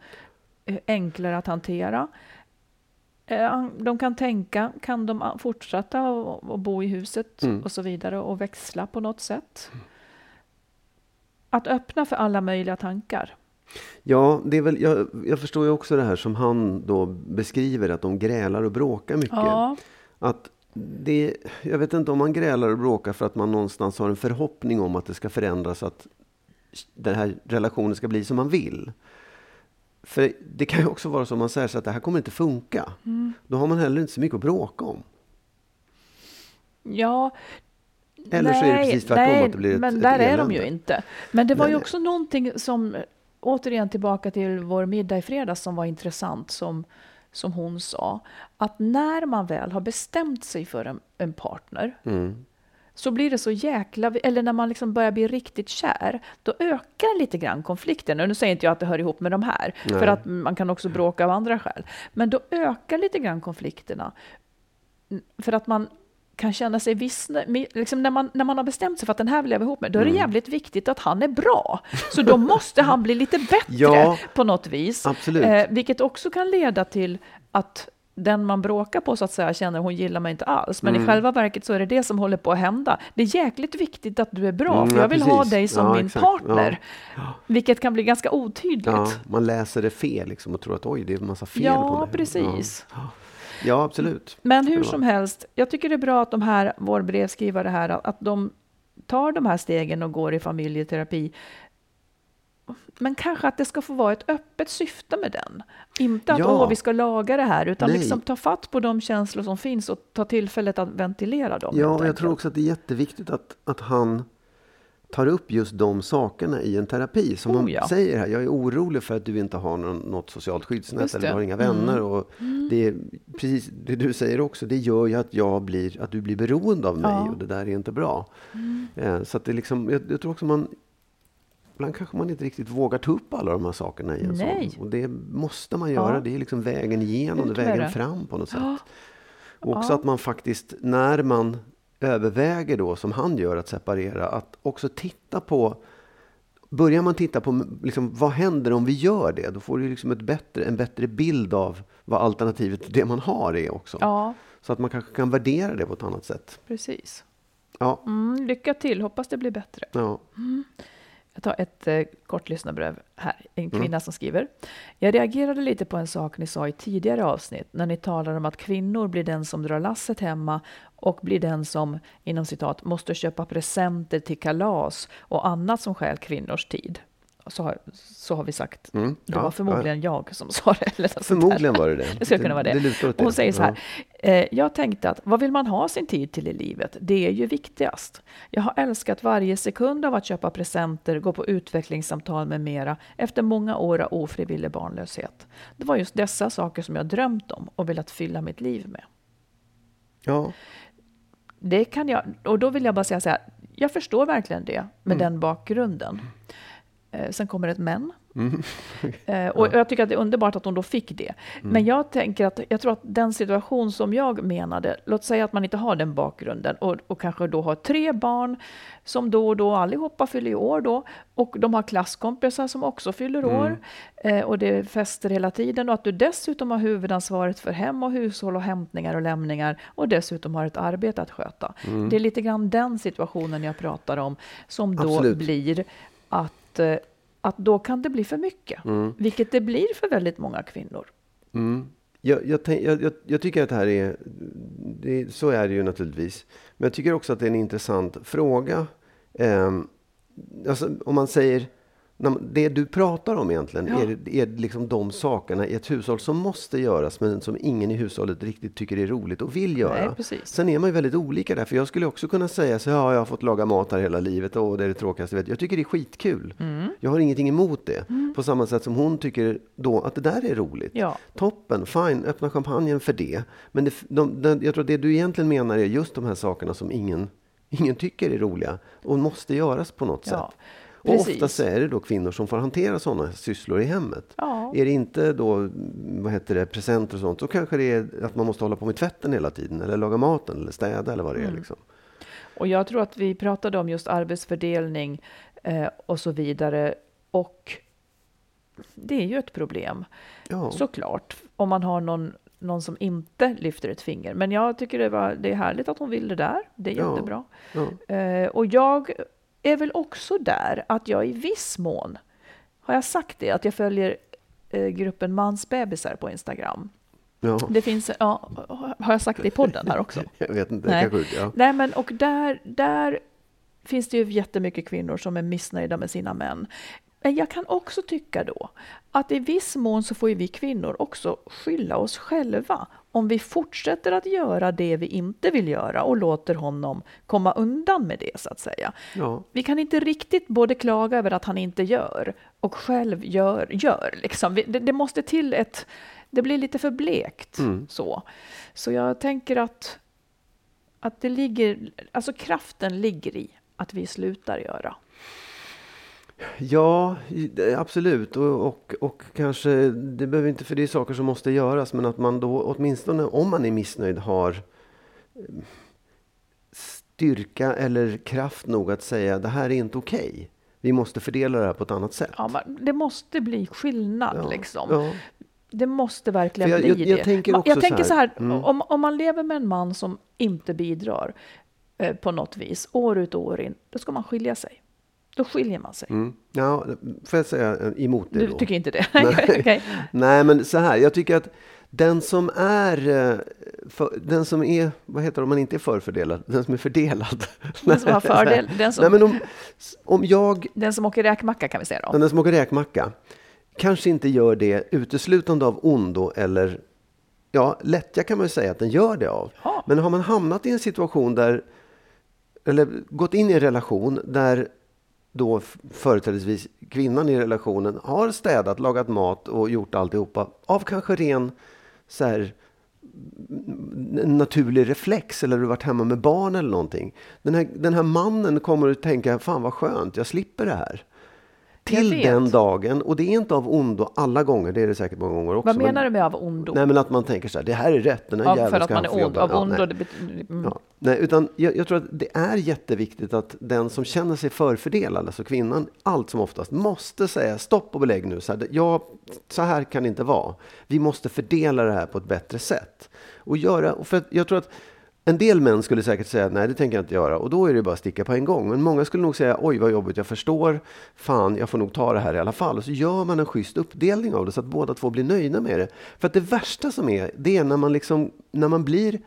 eh, enklare att hantera. Eh, De kan tänka, kan de a- fortsätta och bo i huset Mm. och så vidare och växla på något sätt? Att öppna för alla möjliga tankar. Ja, det är väl, jag, jag förstår ju också det här som han då beskriver, att de grälar och bråkar mycket. Ja, Att det, jag vet inte om man grälar och bråkar för att man någonstans har en förhoppning om att det ska förändras, att den här relationen ska bli som man vill. För det kan ju också vara så om man säger så att det här kommer inte funka. Mm. Då har man heller inte så mycket att bråka om. ja. Eller så är det precis tvärtom, nej, att det blir ett- men ett där är de ju elände. inte. Men det var ju Nej. också någonting som, återigen tillbaka till vår middag i fredags som var intressant, som, som hon sa, att när man väl har bestämt sig för en, en partner, Mm. Så blir det så jäkla... Eller när man liksom börjar bli riktigt kär, då ökar lite grann konflikten. Och nu säger inte jag att det hör ihop med de här, Nej. för att man kan också bråka av andra skäl. Men då ökar lite grann konflikterna. För att man kan känna sig vissna. Liksom när, man, när man har bestämt sig för att den här vill jag vara ihop med, då är det Mm. jävligt viktigt att han är bra. Så då måste han bli lite [laughs] bättre Ja, på något vis. absolut. Eh, vilket också kan leda till att den man bråkar på så att säga känner hon gillar mig inte alls. Men Mm. i själva verket så är det det som håller på att hända. Det är jäkligt viktigt att du är bra, Mm, för ja, jag vill ha precis. dig som Ja, min exakt. partner. Vilket kan bli ganska otydligt. Ja, man läser det fel liksom och tror att oj, det är en massa fel Ja, på mig. precis. Ja, ja absolut. Men hur som helst, jag tycker det är bra att de här, vår brevskrivare här, att de tar de här stegen och går i familjeterapi. Men kanske att det ska få vara ett öppet syfte med den. Inte att Ja. åh, vi ska laga det här, utan Nej. liksom ta fatt på de känslor som finns och ta tillfället att ventilera dem. Ja, jag enkelt. tror också att det är jätteviktigt att, att han tar upp just de sakerna i en terapi. Som Oh, han ja. säger här, jag är orolig för att du inte har någon, något socialt skyddsnät eller det. har inga vänner. Mm. Och det, är precis det du säger också, det gör ju att, jag blir, att du blir beroende av mig Ja. och det där är inte bra. Eh, så att det liksom, jag, jag tror också man Ibland kanske man inte riktigt vågar ta upp alla de här sakerna i en Nej. sån. Och det måste man göra. Ja. Det är liksom vägen igenom, vägen fram på något sätt. Ja. Och också Ja. att man faktiskt, när man överväger då, som han gör, att separera, att också titta på Börjar man titta på liksom, vad händer om vi gör det, då får du liksom ett bättre, en bättre bild av vad alternativet till det man har är också. Ja, Så att man kanske kan värdera det på ett annat sätt. precis. Ja, Mm, lycka till, hoppas det blir bättre. ja. Jag tar ett eh, kort lyssnarbrev här. En Mm. kvinna som skriver. Jag reagerade lite på en sak ni sa i tidigare avsnitt när ni talar om att kvinnor blir den som drar lasset hemma och blir den som, inom citat, måste köpa presenter till kalas och annat som stjäl kvinnors tid. Så har, så har vi sagt. Mm, Det ja, var förmodligen jag som sa det. Eller. Förmodligen var det det. Det skulle kunna vara det. det åt Hon säger så Ja. här. Eh, jag tänkte att vad vill man ha sin tid till i livet? Det är ju viktigast. Jag har älskat varje sekund av att köpa presenter, gå på utvecklingssamtal med mera efter många år av ofrivillig barnlöshet. Det var just dessa saker som jag drömt om och velat fylla mitt liv med. Ja, Det kan jag, och då vill jag bara säga så här, jag förstår verkligen det med den bakgrunden. Eh, sen kommer ett men. [laughs] Eh, och jag tycker att det är underbart att hon då fick det. Men jag tänker att jag tror att den situation som jag menade, låt säga att man inte har den bakgrunden och, och kanske då har tre barn som då och då allihopa fyller i år då och de har klasskompisar som också fyller år eh, och det är fester hela tiden och att du dessutom har huvudansvaret för hem och hushåll och hämtningar och lämningar och dessutom har ett arbete att sköta. Det är lite grann den situationen jag pratar om som då Absolut. blir att eh, att då kan det bli för mycket, vilket det blir för väldigt många kvinnor. Mm. Jag, jag, jag, jag, tycker att det här är, det, så är det ju naturligtvis. Men jag tycker också att det är en intressant fråga. Ehm, alltså, om man säger, det du pratar om egentligen Ja. är, är liksom de sakerna i ett hushåll som måste göras men som ingen i hushållet riktigt tycker är roligt och vill göra. Nej. Sen är man ju väldigt olika där, för jag skulle också kunna säga så ja, jag har fått laga mat här hela livet och det är det tråkigaste jag vet. Jag tycker det är skitkul. Mm. Jag har ingenting emot det. På samma sätt som hon tycker då att det där är roligt. Ja. Toppen, fine, öppna champagnen för det. Men det, de, de, jag tror det du egentligen menar är just de här sakerna som ingen, ingen tycker är roliga och måste göras på något Ja, sätt. Och oftast är det då kvinnor som får hantera sådana sysslor i hemmet. Ja. Är det inte då vad heter det, presenter och sånt, så kanske det är att man måste hålla på med tvätten hela tiden, eller laga maten, eller städa eller vad det är. Mm. Liksom. Och jag tror att vi pratade om just arbetsfördelning eh, och så vidare. Och det är ju ett problem, Ja. såklart, om man har någon, någon som inte lyfter ett finger. Men jag tycker det, var, det är härligt att hon vill det där. Det är Ja. jättebra. Ja. Eh, och jag är väl också där att jag i viss mån, har jag sagt det, att jag följer eh, gruppen mansbebisar på Instagram. Ja. Det finns, ja, har jag sagt det i podden här också? [laughs] Jag vet inte, Nej. kanske, ja. Nej, men och där, där finns det ju jättemycket kvinnor som är missnöjda med sina män. Men jag kan också tycka då att i viss mån så får ju vi kvinnor också skylla oss själva om vi fortsätter att göra det vi inte vill göra och låter honom komma undan med det så att säga. Ja. Vi kan inte riktigt både klaga över att han inte gör och själv gör. gör liksom. Vi- det, det måste till ett... Det blir lite för blekt. Mm. Så. så jag tänker att Att det ligger, alltså kraften ligger i att vi slutar göra. Ja, absolut. Och, och, och kanske, det behöver inte, för det är saker som måste göras, men att man då åtminstone om man är missnöjd har eh, styrka eller kraft nog att säga det här är inte okej. Vi måste fördela det här på ett annat sätt. Ja, men det måste bli skillnad Ja, liksom. ja. Det måste verkligen jag- bli jag- jag det. tänker också jag så tänker här, så här, mm. om, om man lever med en man som inte bidrar eh, på något vis, år ut och år in, då ska man skilja sig. Då skiljer man sig. Mm. Ja, får jag säga emot det Du då? tycker inte det? Nej. [laughs] Okej. [laughs] Nej, men så här. Jag tycker att den som är, eh, för, den som är, vad heter det om man inte är förfördelad? Den som är fördelad. Den som har [laughs] fördel, den som, Nej, men om, om jag, den som åker räkmacka kan vi säga då. den som åker räkmacka, kanske inte gör det uteslutande av ondo eller, ja, lättja kan man ju säga att den gör det av. Ja. Men har man hamnat i en situation där, eller gått in i en relation där då företrädesvis kvinnan i relationen har städat, lagat mat och gjort alltihopa av kanske ren så här, naturlig reflex eller du varit hemma med barn eller någonting. Den här, den här mannen kommer att tänka, fan vad skönt, jag slipper det här. Till den dagen, och det är inte av ondo alla gånger, det är det säkert många gånger också. Vad menar men, du med av ondo? Nej men att man tänker så här, det här är rätt, den här Ja, jäveln ska man få jobba. av Ja, ondo. nej. mm. Ja, nej, utan jag, jag tror att det är jätteviktigt att den som känner sig förfördelad, alltså kvinnan, allt som oftast måste säga stopp och belägg nu. Så här, ja, så här kan det inte vara. Vi måste fördela det här på ett bättre sätt. Och göra, och för jag tror att en del män skulle säkert säga nej, det tänker jag inte göra. Och då är det bara att sticka på en gång. Men många skulle nog säga oj vad jobbigt, jag förstår. Fan, jag får nog ta det här i alla fall. Och så gör man en schysst uppdelning av det så att båda två blir nöjda med det. För att det värsta som är, det är när man, liksom, när man blir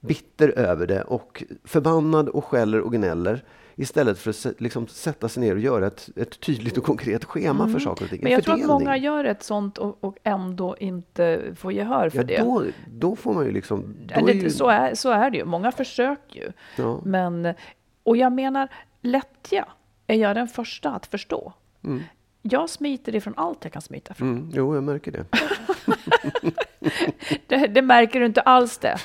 bitter över det och förbannad och skäller och gnäller istället för att liksom, sätta sig ner och göra ett, ett tydligt och konkret schema för saker och ting. Mm. Men En jag tror att många gör ett sånt och, och ändå inte får gehör för ja, det. då, då får man ju liksom... Är det, ju, så, är, så är det ju. Många försöker ju. ja, Men, och jag menar, lättja är jag den första att förstå. Jag smiter ifrån allt jag kan smita från. mm, jo, jag märker det. [laughs] [laughs] Det, det märker du inte alls det.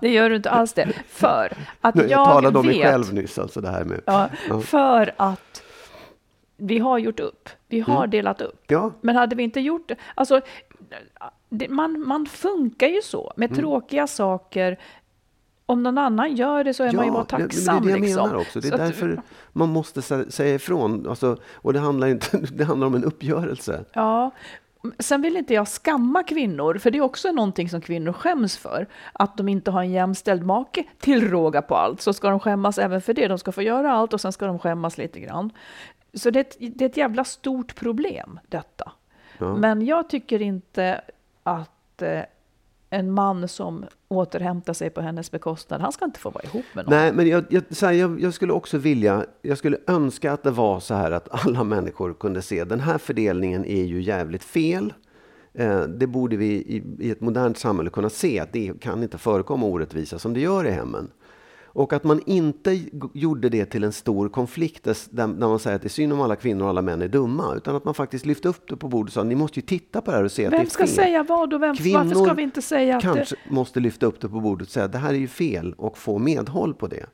Det gör du inte alls det. För att jag, jag talade om vet... mig själv nyss, alltså det här med... Ja, Ja. För att vi har gjort upp. Vi har Mm. delat upp. Ja, Men hade vi inte gjort det... Alltså, det man, man funkar ju så med Mm. tråkiga saker. Om någon annan gör det så är man ju bara det- tacksam. Det är det jag liksom. menar också. Det är Så att- därför man måste sä- säga ifrån. Alltså, och det handlar, inte, [laughs] det handlar om en uppgörelse. Ja. Sen vill inte jag skamma kvinnor, för det är också någonting som kvinnor skäms för. Att de inte har en jämställd make till råga på allt, så ska de skämmas även för det. De ska få göra allt och sen ska de skämmas lite grann. Så det är ett, det är ett jävla stort problem, detta. Ja. Men jag tycker inte att eh, en man som återhämtar sig på hennes bekostnad, han ska inte få vara ihop med någon. Nej, men jag, jag, så här, jag, jag skulle också vilja, jag skulle önska att det var så här att alla människor kunde se den här fördelningen är ju jävligt fel. Eh, det borde vi i, i ett modernt samhälle kunna se att det kan inte förekomma orättvisa som det gör i hemmen. Och att man inte gjorde det till en stor konflikt där, man säger att det är synd om alla kvinnor och alla män är dumma. Utan att man faktiskt lyfte upp det på bordet och sa ni måste ju titta på det här och se att det Vem är ska fel. säga vad och vem, varför ska vi inte säga att det, Kanske måste lyfta upp det på bordet och säga det här är ju fel och få medhåll på det.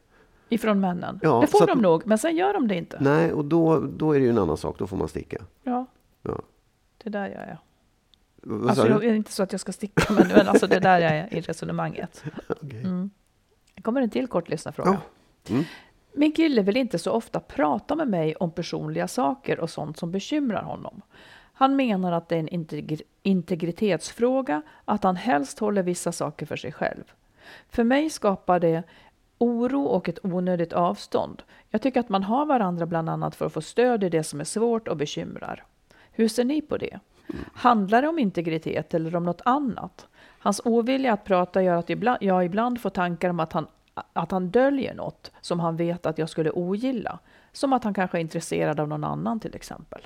ifrån männen? Ja, det får att- de nog, men sen gör de det inte. Nej, och då, då är det ju en annan sak. Då får man sticka. Ja, Ja. det är där jag är. Vad Alltså, jag, du? är inte så att jag ska sticka, men, men alltså det är där jag är i resonemanget. [laughs] Mm. Det kommer en till kort lyssnarfråga. Ja. Mm. Min kille vill inte så ofta prata med mig om personliga saker och sånt som bekymrar honom. Han menar att det är en integri- integritetsfråga, att han helst håller vissa saker för sig själv. För mig skapar det oro och ett onödigt avstånd. Jag tycker att man har varandra bland annat för att få stöd i det som är svårt och bekymrar. Hur ser ni på det? Handlar det om integritet eller om något annat? Hans ovilja att prata gör att ibland, jag ibland får tankar om att han, att han döljer något som han vet att jag skulle ogilla. Som att han kanske är intresserad av någon annan till exempel.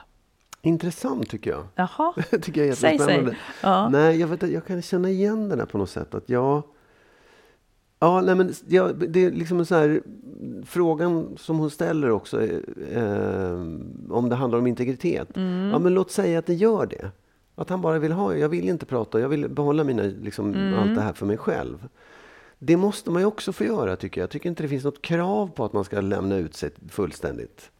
Intressant tycker jag. Jaha, [laughs] tycker jag är säg säg. Ja. Nej, jag, vet, jag kan känna igen det där på något sätt. Att jag... Ja, nej, men jag, det är liksom en sån här frågan som hon ställer också. Eh, om det handlar om integritet. Mm. Ja, men låt säga att det gör det. Att han bara vill ha, jag vill inte prata, jag vill behålla mina, liksom, Mm. allt det här för mig själv. Det måste man ju också få göra tycker jag. Jag tycker inte det finns något krav på att man ska lämna ut sig fullständigt.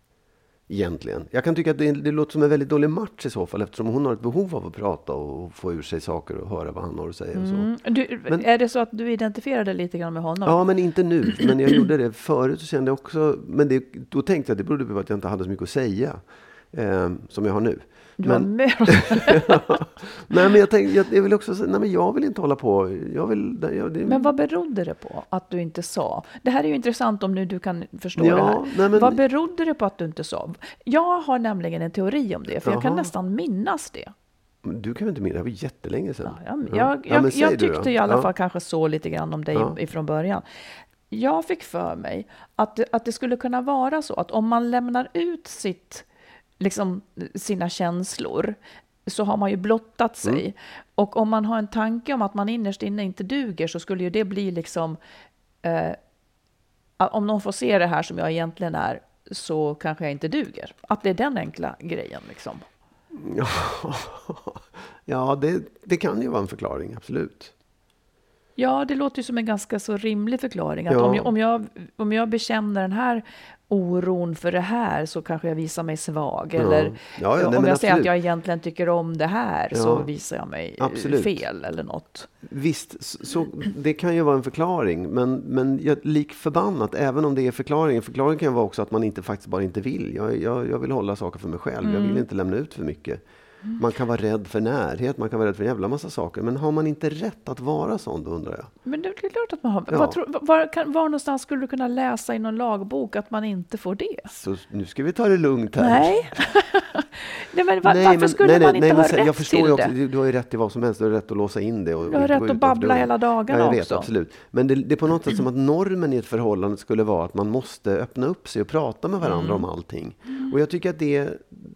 Egentligen. Jag kan tycka att det, det låter som en väldigt dålig match i så fall eftersom hon har ett behov av att prata och få ur sig saker och höra vad han har att säga. Och så. Mm. Du, Men- är det så att du identifierar dig lite grann med honom? Ja, men inte nu. Men jag gjorde det förut så kände jag också, men det, då tänkte jag att det berodde på att jag inte hade så mycket att säga. Eh, som jag har nu. Du har Men, mer... [laughs] nej, men jag tänkte, jag, jag vill också säga, nej men jag vill inte hålla på. Jag vill, jag, det, Men vad berodde det på att du inte sa? Det här är ju intressant om nu du kan förstå Ja, det här. nej, men- Vad berodde det på att du inte sa? Jag har nämligen en teori om det, för jag kan nästan minnas det. Du kan väl inte minnas, det var jättelänge sedan. Ja, jag, Ja. jag, Ja, jag, tyckte i alla fall kanske så lite grann om dig ifrån början. Jag fick för mig att att det skulle kunna vara så att om man lämnar ut sitt, liksom, sina känslor så har man ju blottat sig. Mm. Och om man har en tanke om att man innerst inne inte duger så skulle ju det bli liksom eh, om någon får se det här som jag egentligen är så kanske jag inte duger. Att det är den enkla grejen liksom. Ja, [laughs] ja det, det kan ju vara en förklaring, absolut. Ja, det låter ju som en ganska så rimlig förklaring. Att Ja. om, jag, om, jag, om jag bekänner den här oron för det här så kanske jag visar mig svag. Ja. Eller Ja, ja, nej, om men jag säger att jag egentligen tycker om det här så visar jag mig Absolut. fel eller något. Visst, så, så, det kan ju vara en förklaring. Men, men jag, lik förbannat, även om det är förklaringen. Förklaringen kan ju vara också att man inte faktiskt bara inte vill. Jag, jag, jag vill hålla saker för mig själv. Jag Mm. vill inte lämna ut för mycket. Man kan vara rädd för närhet, man kan vara rädd för en jävla massa saker. Men har man inte rätt att vara sån, då undrar jag. Men det är klart att man har... Ja. Var, tror- var, kan, var någonstans skulle du kunna läsa i någon lagbok att man inte får det? Så nu ska vi ta det lugnt här. Nej. [laughs] nej, men va, Nej, varför men- skulle nej, nej, man inte nej, men ha rätt jag förstår till ju också, det? du, har ju rätt i vad som helst. Du har rätt att låsa in det. Och, Du har rätt att babbla hela dagarna ja, jag vet, också. absolut. Men det, det är på något sätt som att normen i ett förhållande skulle vara att man måste öppna upp sig och prata med varandra Mm. om allting. Och jag tycker att det,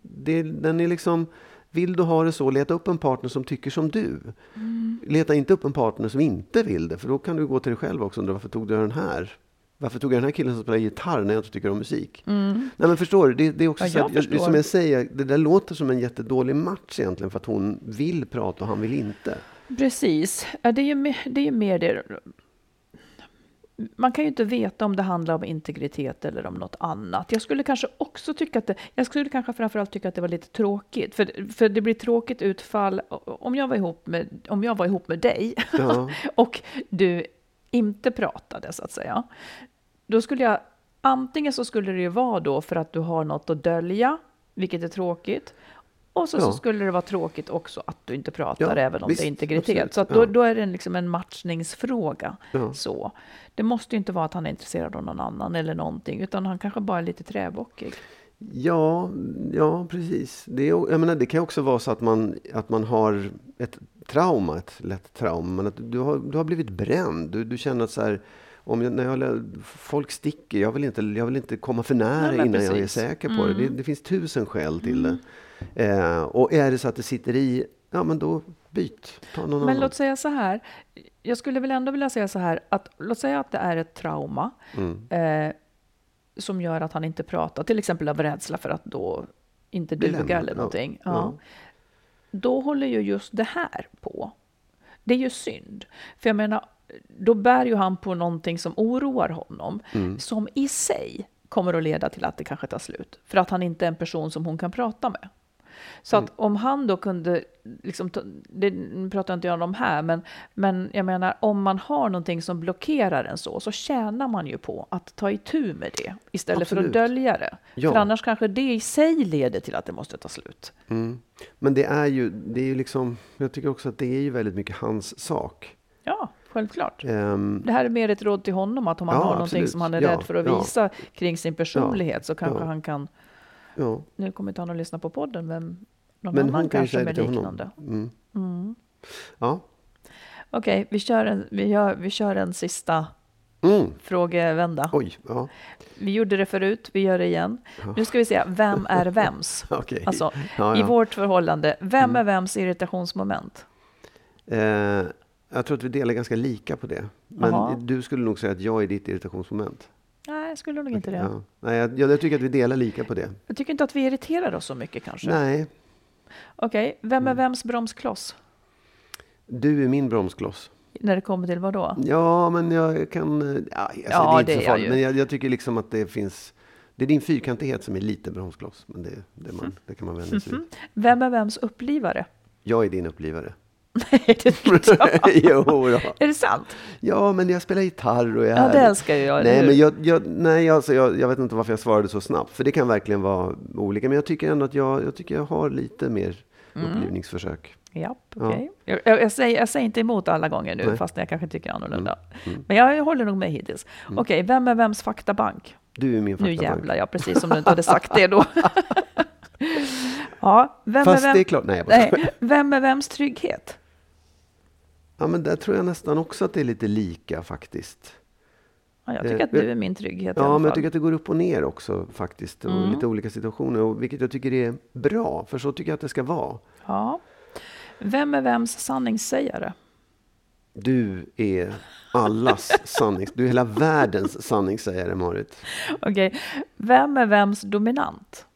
det, den är liksom... Vill du ha det så, leta upp en partner som tycker som du. Mm. Leta inte upp en partner som inte vill det, för då kan du gå till dig själv också och undra varför tog du den här? Varför tog jag den här killen som spelar gitarr när jag inte tycker om musik? Nej men förstår du, det, det är också Ja, så jag att, jag, förstår. som jag säger, det där låter som en jättedålig match egentligen för att hon vill prata och han vill inte. Precis. Det är ju det. Är ju mer det. Man kan ju inte veta om det handlar om integritet eller om något annat. Jag skulle kanske också tycka att det, jag skulle kanske framförallt tycka att det var lite tråkigt. För, för det blir tråkigt utfall om jag var ihop med, om jag var ihop med dig Ja. [laughs] och du inte pratade så att säga. Då skulle jag, antingen så skulle det ju vara då för att du har något att dölja, vilket är tråkigt. Och så, Ja. så skulle det vara tråkigt också att du inte pratar, Ja, även om visst, det är integritet. absolut. Så då, Ja. då är det en, liksom en matchningsfråga. Så. Det måste ju inte vara att han är intresserad av någon annan eller någonting, utan han kanske bara är lite träbockig. Ja, ja precis. Det, jag menar, det kan också vara så att man, att man har ett trauma, ett lätt trauma. Men att du, har, du har blivit bränd. Du, du känner att så här, om jag, när jag, folk sticker, jag vill, inte, jag vill inte komma för nära Nej, innan jag är precis. säker på det. det. Det finns tusen skäl till det. Eh, och är det så att det sitter i, ja men då byt. Ta någon Men annan. låt säga så här, jag skulle väl ändå vilja säga så här, att låt säga att det är ett trauma Mm. eh, som gör att han inte pratar, till exempel av rädsla för att då inte duga eller någonting. Ja. Ja. Då håller ju just det här på. Det är ju synd. För jag menar, då bär ju han på någonting som oroar honom, Mm. som i sig kommer att leda till att det kanske tar slut. För att han inte är en person som hon kan prata med. Så Mm. att om han då kunde, liksom, det pratar inte jag om här, men, men jag menar om man har någonting som blockerar en så, så tjänar man ju på att ta itu med det istället för Absolut. att dölja det. Ja. För annars kanske det i sig leder till att det måste ta slut. Mm. Men det är ju, det är ju liksom, jag tycker också att det är ju väldigt mycket hans sak. Ja, självklart. Ehm, Det här är mer ett råd till honom, att om han Ja, har någonting absolut. som han är Ja, rädd för att ja. visa kring sin personlighet så kanske han kan, ja. nu kommer inte han att lyssna på podden, men någon Men annan kanske med liknande. Mm. Mm. Ja. Okej, vi, kör en, vi, gör, vi kör en sista Mm. frågevända. Oj, ja. Vi gjorde det förut, vi gör det igen. Nu ska vi se, vem är [laughs] vems? Okej. Alltså, Ja, i ja. vårt förhållande, vem Mm. är vems irritationsmoment? Eh, jag tror att vi delar ganska lika på det. Men Jaha. du skulle nog säga att jag är ditt irritationsmoment. Jag skulle nog inte det. Ja. Nej, jag, jag tycker att vi delar lika på det. Jag tycker inte att vi irriterar oss så mycket kanske. Nej, Okej, vem Mm. är vems bromskloss? du är min bromskloss. När det kommer till vad då? Ja, men jag kan... Ja, alltså, Ja, det är inte det är jag ju. men jag, jag tycker liksom att det finns... Det är din fyrkantighet som är lite bromskloss, men det, det, man, det kan man vänja sig vid. Vem är vems upplivare? Jag är din upplivare. Nej, det är inte [laughs] jag. jo, då. Är det sant? Ja, men jag spelar gitarr och jag Ja, är det härlig. älskar jag. Nej, men jag, jag, nej alltså, jag, jag vet inte varför jag svarade så snabbt. För det kan verkligen vara olika. Men jag tycker ändå att jag, jag, tycker jag har lite mer Mm. upplivningsförsök. Japp, Ja. okej. Jag, jag, jag, säger, jag säger inte emot alla gånger nu, Nej. fast jag kanske tycker annorlunda. Mm. Men jag håller nog med hittills. Okej, vem är vems faktabank? Du är min Nu faktabank. jävlar, ja, precis som du inte hade sagt det då. [laughs] [laughs] ja, vem Fast är vem, det är klart. Nej, nej, vem är vems trygghet? Ja, men där tror jag nästan också att det är lite lika faktiskt. Ja, jag tycker Eh, att du är min trygghet i Ja, alla men jag fall. tycker att det går upp och ner också faktiskt. Och Mm. lite olika situationer. Och vilket jag tycker är bra. För så tycker jag att det ska vara. Ja. Vem är vems sanningssägare? Du är allas [laughs] sannings... Du är hela världens sanningssägare, Marit. Okej, vem är vems dominant?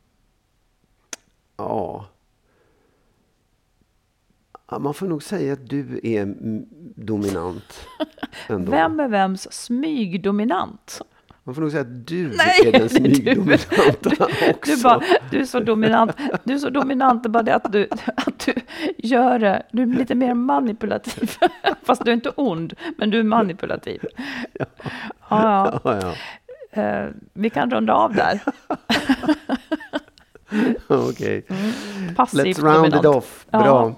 Ja. Man får nog säga att du är dominant. [laughs] Ändå. Vem är vems smygdominant? Man får nog säga att du Nej, är den [laughs] du- smygdominanta också. Du, bara, du är så dominant, du är så dominant, bara det att du, att du gör det, du är lite mer manipulativ. [laughs] Fast du är inte ond, men du är manipulativ. Ja, ja. Ja, ja. Eh, vi kan runda av där. [laughs] Okej. Passivt Let's round it dominant. off. Bra. Ja.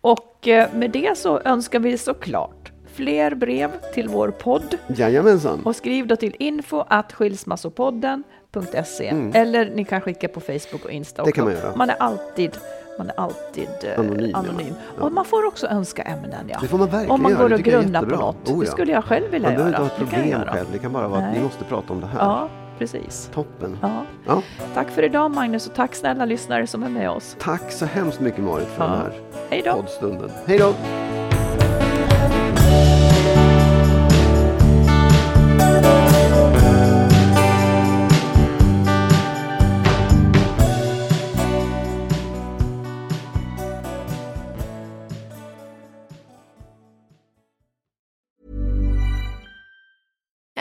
Och eh, med det så önskar vi såklart fler brev till vår podd. Jajamensan. Och skriv då till info at skilsmassopodden.se eller ni kan skicka på Facebook och Insta Mm. Det också. kan man göra. Man är alltid, man är alltid eh, Anonym, anonym. Ja. Och man får också önska ämnen. Ja. Det får man verkligen Om man går Det och grunnar på något. Oh, Det ja. skulle jag själv vilja Man behöver göra. inte ha ett Det problem själv. Det kan bara vara att ni Nej. måste prata om det här. Ja, precis. Toppen. Ja. Ja. Tack för idag Magnus och tack snälla lyssnare som är med oss. Tack så hemskt mycket Marit för Ja. den här Hej då! poddstunden. Hej då!